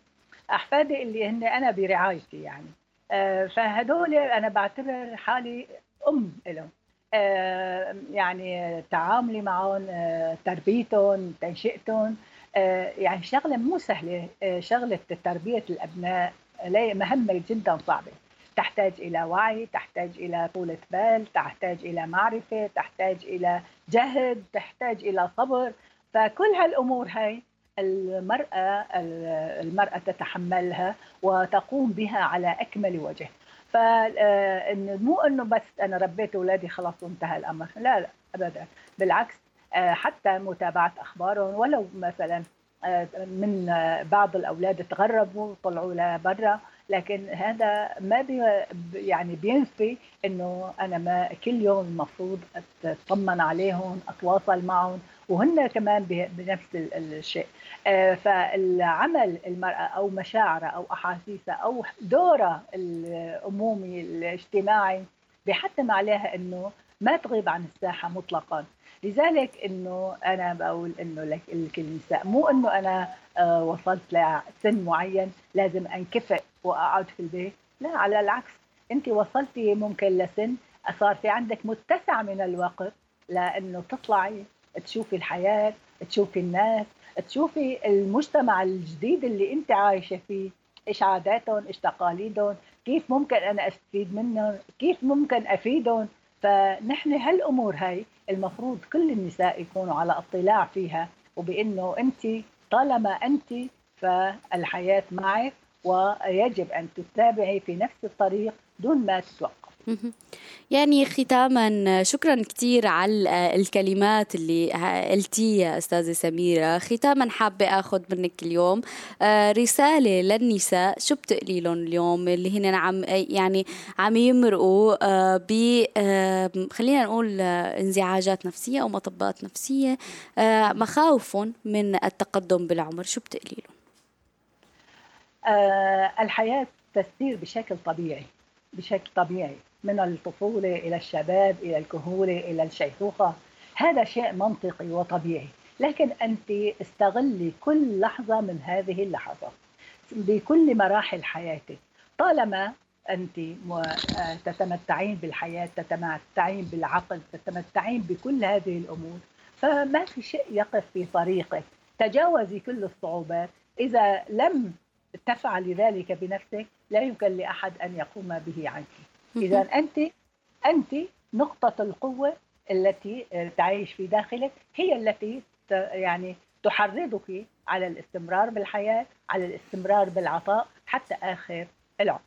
أحفادي اللي هن أنا برعايتي يعني. فهدول أنا بعتبر حالي أم لهم. يعني تعاملي معهم تربيتهم تنشئتهم. يعني شغلة مو سهلة شغلة تربية الأبناء. مهمة جدا صعبة تحتاج إلى وعي تحتاج إلى طولة بال تحتاج إلى معرفة تحتاج إلى جهد تحتاج إلى صبر. فكل هالأمور هاي المرأة المرأة تتحملها وتقوم بها على أكمل وجه. فمو إنه بس أنا ربيت أولادي خلاص وانتهى الأمر. لا لا ابدا. بالعكس آه، حتى متابعة أخبارهم ولو مثلا من بعض الأولاد تغربوا وطلعوا لبرا. لكن هذا ما بي يعني بينفي إنه أنا ما كل يوم المفروض اطمن عليهم أتواصل معهم وهن كمان بنفس الشيء. آه، فالعمل المرأة أو مشاعرها أو أحاسيسها أو دورها الأمومي الاجتماعي بحتم عليها إنه ما تغيب عن الساحة مطلقا. لذلك إنه أنا بقول إنه لك النساء مو إنه أنا آه، وصلت لسن معين لازم أنكفئ وأقعد في البيت لا على العكس. أنت وصلتي ممكن لسن صار في عندك متسع من الوقت لإنه تطلعي تشوفي الحياة تشوفي الناس تشوفي المجتمع الجديد اللي أنت عايشة فيه إيش عاداتهم إيش تقاليدهم كيف ممكن أنا أستفيد منهم كيف ممكن أفيدهم. فنحن هالأمور هاي المفروض كل النساء يكونوا على اطلاع فيها وبإنه انت طالما انت فالحياة معك ويجب أن تتابعي في نفس الطريق دون ما تتوقف يعني ختاما شكرا كثير على الكلمات اللي قلتيها أستاذة سميرة. ختاما حابة آخذ منك اليوم آه، رسالة للنساء شو بتقلي لهم اليوم؟ اللي هن عم يعني عم يمرقوا آه، ب آه، خلينا نقول انزعاجات نفسية أو مطبات نفسية مخاوفهم من التقدم بالعمر. شو بتقلي لهم الحياة تسير بشكل طبيعي بشكل طبيعي. من الطفولة إلى الشباب إلى الكهولة إلى الشيخوخة. هذا شيء منطقي وطبيعي. لكن أنت استغلي كل لحظة من هذه اللحظة بكل مراحل حياتك. طالما أنت تتمتعين بالحياة تتمتعين بالعقل تتمتعين بكل هذه الأمور فما في شيء يقف في طريقك. تجاوزي كل الصعوبات. إذا لم تفعلي ذلك بنفسك لا يمكن لأحد أن يقوم به عنك. إذا انت أنت نقطة القوة التي تعيش في داخلك هي التي يعني تحرضك على الاستمرار بالحياة على الاستمرار بالعطاء حتى آخر العمر.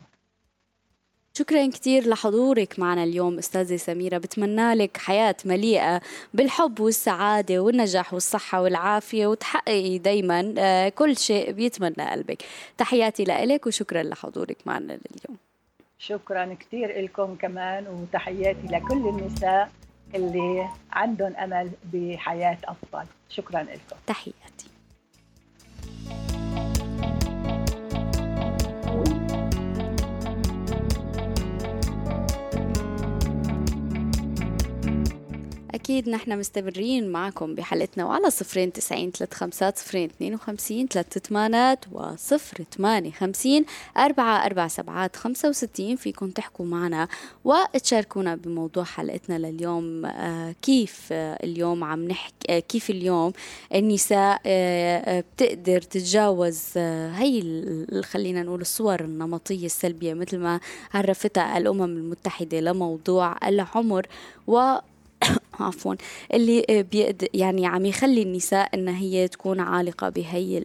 شكرا كثير لحضورك معنا اليوم أستاذة سميرة. بتمنى لك حياة مليئة بالحب والسعادة والنجاح والصحة والعافية وتحققي دايما آه، كل شيء بيتمنى قلبك. تحياتي لك وشكرا لحضورك معنا اليوم شكرا كثير لكم كمان وتحياتي لكل النساء اللي عندهم أمل بحياة أفضل. شكرا لكم تحياتي. أكيد نحن مستمرين معكم بحلقتنا وعلى صفرين تسعين ثلاث خمسات صفرين اثنين وخمسين ثلاث ثمانات وصفر ثمانية خمسين أربعة أربع سبعات خمسة وستين فيكم تحكوا معنا وتشاركونا بموضوع حلقتنا لليوم. آه كيف اليوم عم نحكي آه كيف اليوم النساء آه, بتقدر تتجاوز هي خلينا نقول الصور النمطية السلبية مثل ما عرفتها الأمم المتحدة لموضوع العمر و عفوا اللي بيقد يعني عم يخلي النساء انها هي تكون عالقة بهي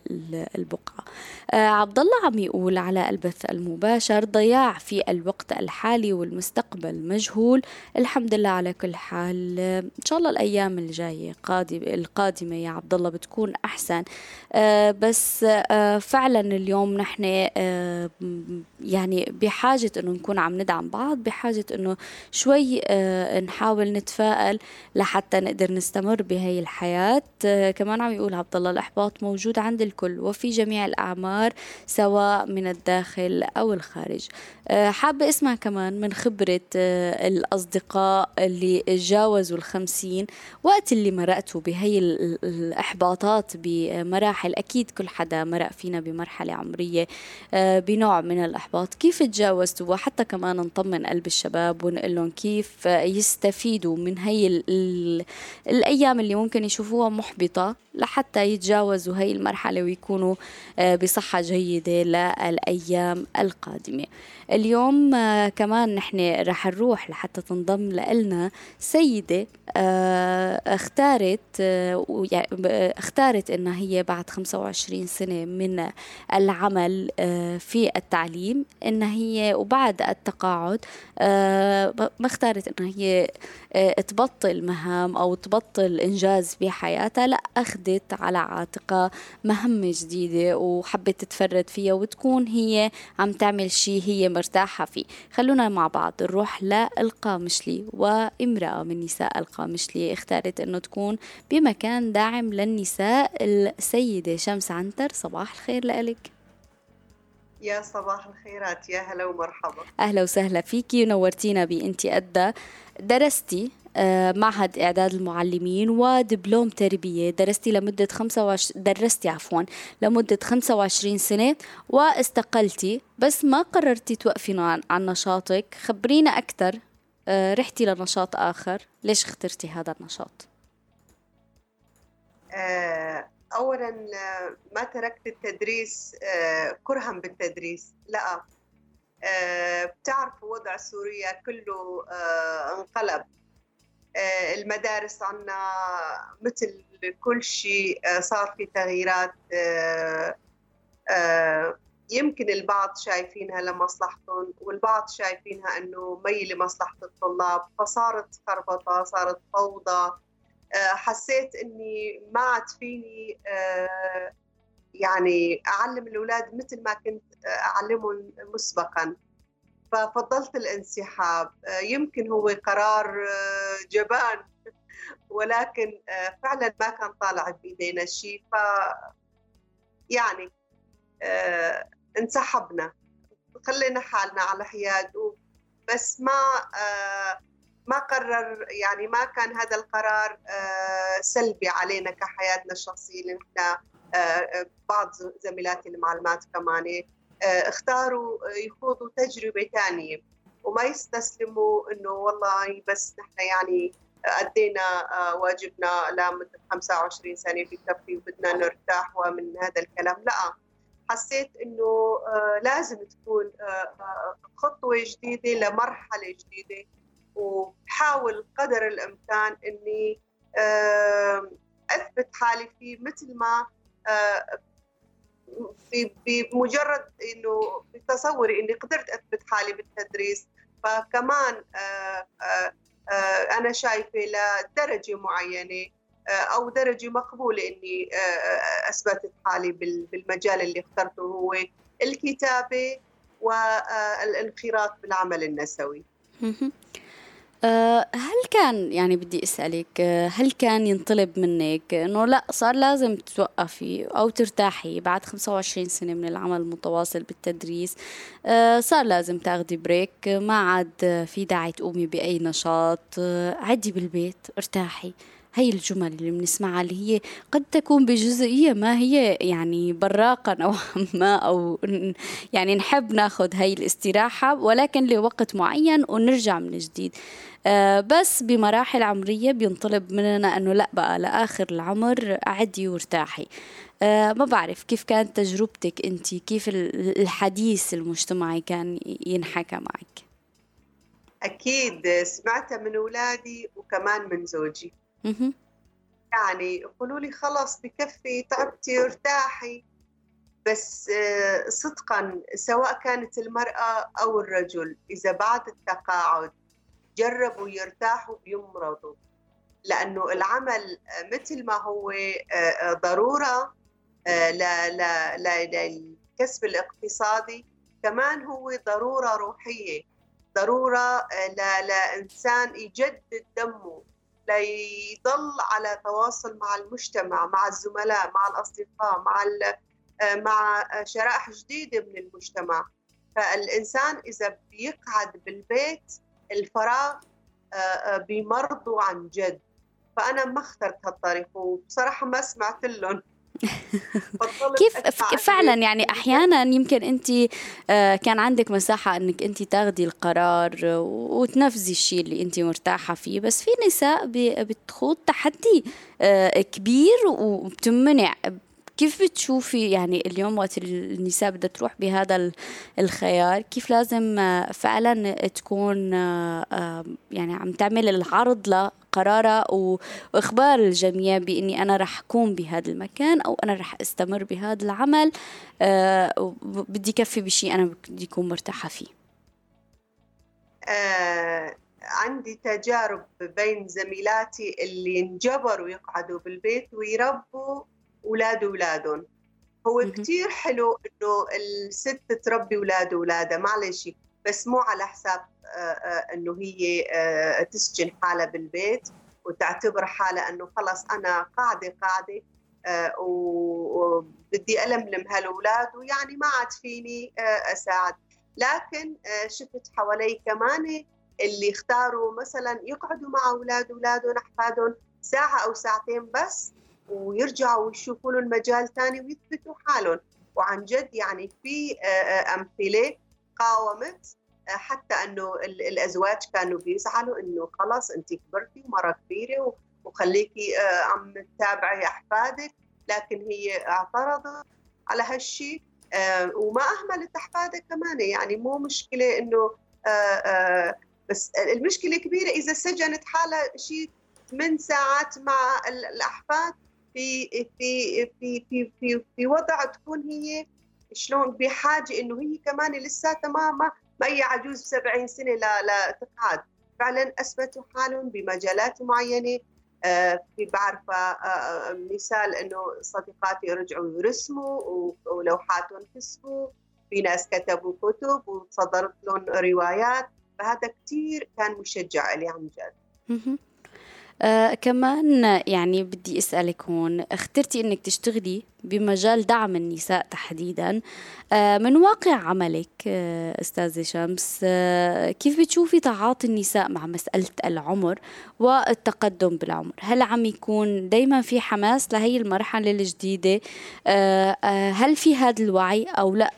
البقعة. آه عبد الله عم يقول على البث المباشر ضياع في الوقت الحالي والمستقبل مجهول. الحمد لله على كل حال. إن شاء الله الأيام الجاية القادمة يا عبد الله بتكون أحسن. آه بس آه فعلا اليوم نحن يعني بحاجة إنه نكون عم ندعم بعض بحاجة إنه شوي نحاول نتفائل. لحتى نقدر نستمر بهي الحياة. آه، كمان عم يقول عبد الله الإحباط موجود عند الكل وفي جميع الأعمار سواء من الداخل أو الخارج. آه، حابة أسمع كمان من خبرة آه، الأصدقاء اللي تجاوزوا الخمسين وقت اللي مرقتوا بهي الإحباطات بمراحل. أكيد كل حدا مرق فينا بمرحلة عمرية بنوع من الإحباط. كيف تجاوزتوا؟ وحتى كمان نطمن قلب الشباب ونقول لهم كيف يستفيدوا من هي الأيام اللي ممكن يشوفوها محبطة لحتى يتجاوزوا هاي المرحلة ويكونوا آه، بصحة جيدة للأيام القادمة. اليوم آه، كمان نحن رح نروح لحتى تنضم لنا سيدة آه، اختارت اختارت إنها هي بعد 25 سنة من العمل في التعليم. انها هي وبعد التقاعد ما اختارت إنها هي تبطل مهام أو تبطل إنجاز بحياتها لا أخذت على عاتقها مهمة جديدة وحبت تتفرد فيها وتكون هي عم تعمل شيء هي مرتاحة فيه. خلونا مع بعض نروح للقامشلي وامرأة من نساء القامشلي اختارت أنه تكون بمكان داعم للنساء السيدة شمس عنتر. صباح الخير لك يا صباح الخيرات يا هلا ومرحبا. أهلا وسهلا فيكي ونورتينا بإنتي أدى درستي معهد إعداد المعلمين ودبلوم تربية. درستي لمدة 25 درستي عفوا لمدة 25 سنة واستقلتي بس ما قررتي توقفي عن, عن نشاطك. خبرينا أكثر آه، رحتي لنشاط آخر. ليش اخترتي هذا النشاط؟ آه، أولا ما تركت التدريس كرها بالتدريس لا. بتعرف وضع سوريا كله انقلب. آه، المدارس عنا مثل كل شيء آه، صار في تغييرات آه، يمكن البعض شايفينها لمصلحتهم والبعض شايفينها إنه مي لمصلحه الطلاب فصارت خربطة صارت فوضى. آه، حسيت إني ما عاد فيني آه، يعني أعلم الأولاد مثل ما كنت أعلمهم مسبقا. ففضلت الانسحاب. يمكن هو قرار جبان ولكن فعلا ما كان طالع بإيدينا شيء ف يعني انسحبنا. خلينا حالنا على حياد. بس ما ما قرر يعني ما كان هذا القرار سلبي علينا كحياتنا الشخصية. لأن بعض زميلاتي المعلمات كمان اختاروا يخوضوا تجربة ثانية وما يستسلموا إنه والله بس نحن يعني أدينا واجبنا لمده 25 سنه في كفي وبدنا نرتاح ومن هذا الكلام. لا حسيت إنه لازم تكون خطوة جديدة لمرحلة جديدة. وبحاول قدر الإمكان إني أثبت حالي فيه مثل ما بمجرد إنه بتصوري إني قدرت أثبت حالي بالتدريس فكمان أنا شايفة لدرجة معينة أو درجة مقبولة إني أثبتت حالي بالمجال اللي اخترته هو الكتابة والانخراط بالعمل النسوي. أه هل كان يعني بدي أسألك هل كان ينطلب منك إنه لا صار لازم توقفي أو ترتاحي بعد 25 سنة من العمل المتواصل بالتدريس؟ أه صار لازم تاخدي بريك ما عاد في داعي تقومي بأي نشاط عدي بالبيت ارتاحي. هي الجمل اللي بنسمعها اللي هي قد تكون بجزئية ما هي يعني براقة نوعا ما أو يعني نحب ناخذ هي الاستراحة ولكن لوقت معين ونرجع من جديد. آه بس بمراحل عمرية بينطلب مننا أنه لأ بقى لآخر العمر أعدي وارتاحي. آه ما بعرف كيف كانت تجربتك أنت؟ كيف الحديث المجتمعي كان ينحكى معك؟ أكيد سمعتها من أولادي وكمان من زوجي. يعني يقولوا لي خلص بكفي تعبتي ارتاحي. بس صدقا سواء كانت المرأة أو الرجل إذا بعد التقاعد جربوا يرتاحوا بيمرضوا. لأنه العمل مثل ما هو ضرورة للكسب الاقتصادي كمان هو ضرورة روحية. ضرورة لإنسان يجدد دمه. ليضل على تواصل مع المجتمع مع الزملاء مع الأصدقاء مع مع شرائح جديدة من المجتمع. فالإنسان إذا بيقعد بالبيت الفراغ بيمرضوا عن جد. فأنا ما اخترت هالطريق وبصراحة ما سمعت لهم. كيف فعلا يعني أحيانا يمكن أنت كان عندك مساحة أنك أنت تاخذي القرار وتنفذي الشيء اللي أنت مرتاحة فيه بس في نساء بتخوض تحدي كبير وبتمنع كيف بتشوفي يعني اليوم وقت النساء بدها تروح بهذا الخيار؟ كيف لازم فعلا تكون يعني عم تعمل العرض لقرارها وإخبار الجميع بإني أنا رح اكون بهذا المكان أو أنا رح أستمر بهذا العمل بدي كفي بشيء أنا بدي أكون مرتاحة فيه. آه عندي تجارب بين زميلاتي اللي انجبروا يقعدوا بالبيت ويربوا أولاد اولادهم هو كثير حلو إنه الست تربي أولاد اولادها معلش بس مو على حساب إنه هي تسجن حالها بالبيت وتعتبر حالها إنه خلص أنا قاعدة قاعدة وبدي ألملم هالأولاد ويعني ما عاد فيني أساعد. لكن شفت حوالي كمان اللي اختاروا مثلا يقعدوا مع أولاد اولادهم أحفادهم ساعة أو ساعتين بس ويرجعوا ويشوفوا له المجال ثاني ويثبتوا حالهم. وعن جد يعني في أمثلة قاومت حتى إنه الأزواج كانوا بيزعلوا إنه خلص انت كبرتي ومرة كبيرة وخليكي عم تتابعي أحفادك. لكن هي اعترضت على هالشيء وما أهملت احفادك كمان. يعني مو مشكلة إنه بس المشكلة كبيرة إذا سجنت حالها شيء من ساعات مع الأحفاد. في في في في في, في وضع تكون هي شلون بحاجة إنه هي كمان لساتها ما ما ما هي عجوز 70 سنة لا لا تقعد. فعلا أثبتوا حالهم بمجالات معينة آه، في بعرفة آه، آه، مثال إنه صديقاتي رجعوا يرسموا ولوحاتهم كسبوا في ناس كتبوا كتب وصدرت لهم روايات فهذا كثير كان مشجع لي عن جد. آه كمان يعني بدي أسألك هون اخترتي إنك تشتغلي بمجال دعم النساء تحديدا. آه من واقع عملك آه أستاذة شمس آه كيف بتشوفي تعاطي النساء مع مسألة العمر والتقدم بالعمر؟ هل عم يكون دائما في حماس لهي المرحلة الجديدة؟ هل في هذا الوعي أو لا؟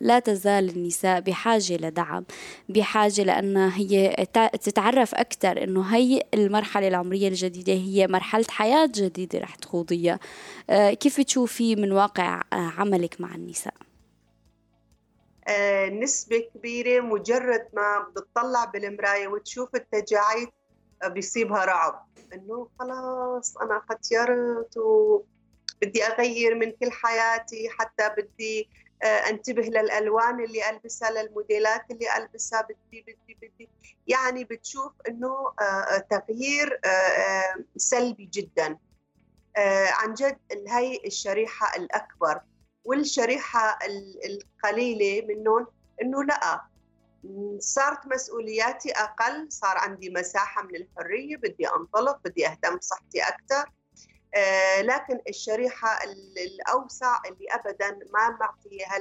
لا تزال النساء بحاجة لدعم بحاجة لانها هي تتعرف أكثر إنه هي المرحلة العمرية الجديدة هي مرحلة حياة جديدة رح تخوضيها. كيف بتشوفي من واقع عملك مع النساء؟ نسبة كبيرة مجرد ما بتطلع بالمراية وتشوف التجاعيد بيصيبها رعب. إنه خلاص أنا ختيرت وبدي أغير من كل حياتي حتى بدي آه، أنتبه للألوان اللي ألبسها للموديلات اللي ألبسها بدي بدي بدي. يعني بتشوف إنه آه، تغيير آه، سلبي جدا. عن جد هي الشريحة الأكبر والشريحة القليلة منهم إنه لأ. صارت مسؤولياتي أقل صار عندي مساحة من الحرية بدي أنطلق بدي أهتم بصحتي أكثر آه لكن الشريحة الأوسع اللي أبدا ما معطيها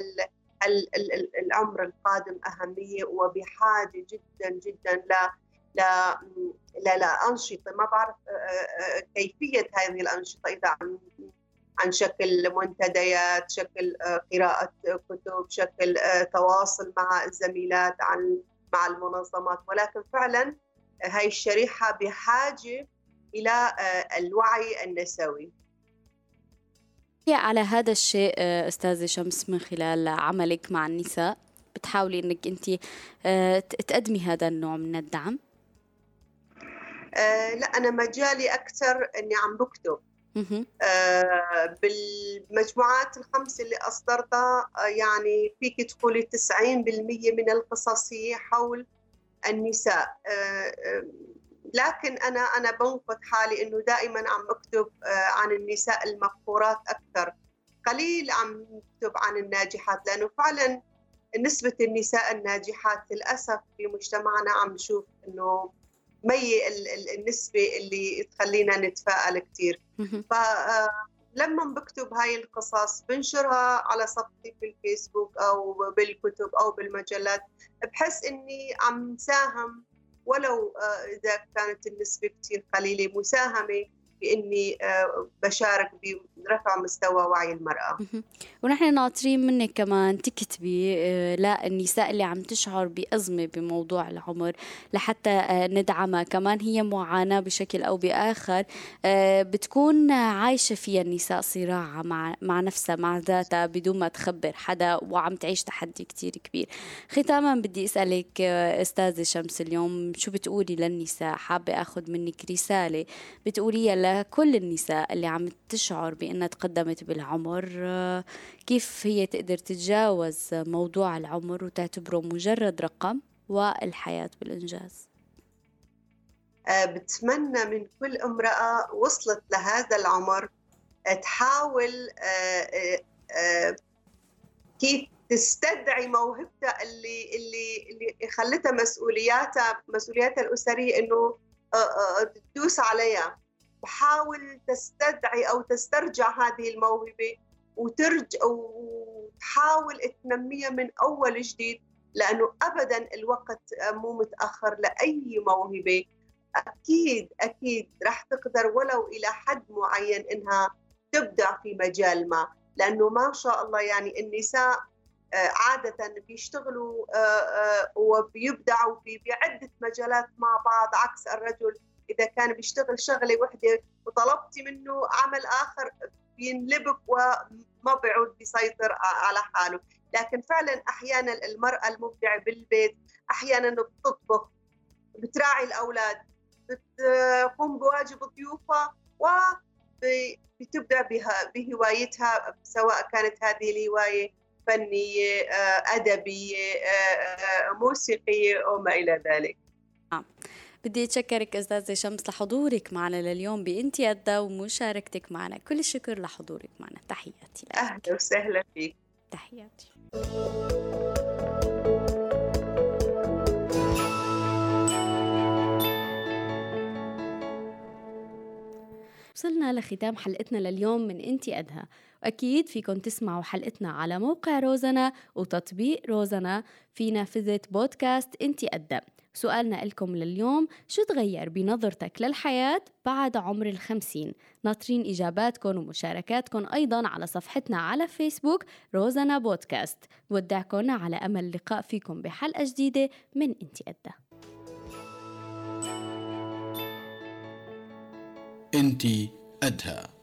العمر القادم أهمية وبحاجة جدا جدا ل لا لا لا أنشطة ما بعرف آه، آه، كيفية هذه الأنشطة إذا عن عن شكل منتديات شكل آه، قراءة كتب شكل آه، تواصل مع الزميلات عن مع المنظمات ولكن فعلا هاي الشريحة بحاجة إلى آه، الوعي النسوي على هذا الشيء أستاذة شمس من خلال عملك مع النساء بتحاولي أنك أنت تقدمي هذا النوع من الدعم؟ لا أنا مجالي أكثر أني عم بكتب. آه بالمجموعات الخمس اللي أصدرتها آه يعني فيك تقولي 90% من القصص هي حول النساء. آه, آه، لكن أنا أنا بنقد حالي إنه دائما عم أكتب آه، عن النساء المقهورات أكثر. قليل عم أكتب عن الناجحات لأنه فعلا نسبة النساء الناجحات للأسف في مجتمعنا عم نشوف إنه مي النسبة اللي تخلينا نتفائل كثير فلما آه، بكتب هاي القصص بنشرها على صفحتي في الفيسبوك أو بالكتب أو بالمجلات. بحس إني عم ساهم ولو آه، إذا كانت النسبة كثير قليلة مساهمة باني آه، بشارك برفع مستوى وعي المرأة. ونحن ناطرين منك كمان تكتبي آه، للنساء اللي عم تشعر بأزمة بموضوع العمر لحتى آه، ندعمها. كمان هي معاناة بشكل أو بآخر بتكون عايشة فيها النساء صراع مع مع نفسها مع ذاتها بدون ما تخبر حدا وعم تعيش تحدي كتير كبير. ختاما بدي أسألك أستاذة شمس اليوم شو بتقولي للنساء؟ حابة أخذ منك رسالة بتقوليها لكل النساء اللي عم تشعر بأنها تقدمت بالعمر. كيف هي تقدر تتجاوز موضوع العمر وتعتبره مجرد رقم والحياة بالإنجاز؟ آه، بتمنى من كل امرأة وصلت لهذا العمر آه، تحاول آه، كيف تستدعي موهبتها اللي اللي اللي خلتها مسؤولياتها مسؤولياتها الأسرية إنه تدوس عليها. تحاول تستدعي أو تسترجع هذه الموهبة وترجع وتحاول تنميها من أول جديد لأنه ابدا الوقت مو متأخر لأي موهبة. أكيد أكيد راح تقدر ولو إلى حد معين إنها تبدع في مجال ما لأنه ما شاء الله يعني النساء آه، عادة بيشتغلوا آه، آه، وبيبدعوا في بعدة مجالات مع بعض عكس الرجل إذا كان بيشتغل شغلة وحدة وطلبتي منه عمل آخر بينلبك وما بيعود بيسيطر على حاله لكن فعلا أحيانا المرأة المبدعة بالبيت أحيانا بتطبخ بتراعي الأولاد بتقوم بواجب ضيوفها وبتبدع بها بهوايتها سواء كانت هذه الهواية فنية أدبية موسيقية وما إلى ذلك آه. بدي أتشكرك أستاذة شمس لحضورك معنا لليوم بانتي قدا ومشاركتك معنا. كل الشكر لحضورك معنا. تحياتي لك. أهلا وسهلا فيك. تحياتي. وصلنا لختام حلقتنا لليوم من انتي أدهى وأكيد فيكم تسمعوا حلقتنا على موقع روزنا وتطبيق روزنا في نافذة بودكاست انتي أدى سؤالنا لكم لليوم شو تغير بنظرتك للحياة بعد عمر الخمسين؟ ناطرين إجاباتكم ومشاركاتكم أيضا على صفحتنا على فيسبوك روزنا بودكاست. بودعكم على أمل اللقاء فيكم بحلقة جديدة من إنتي أدى. إنتي أدهى.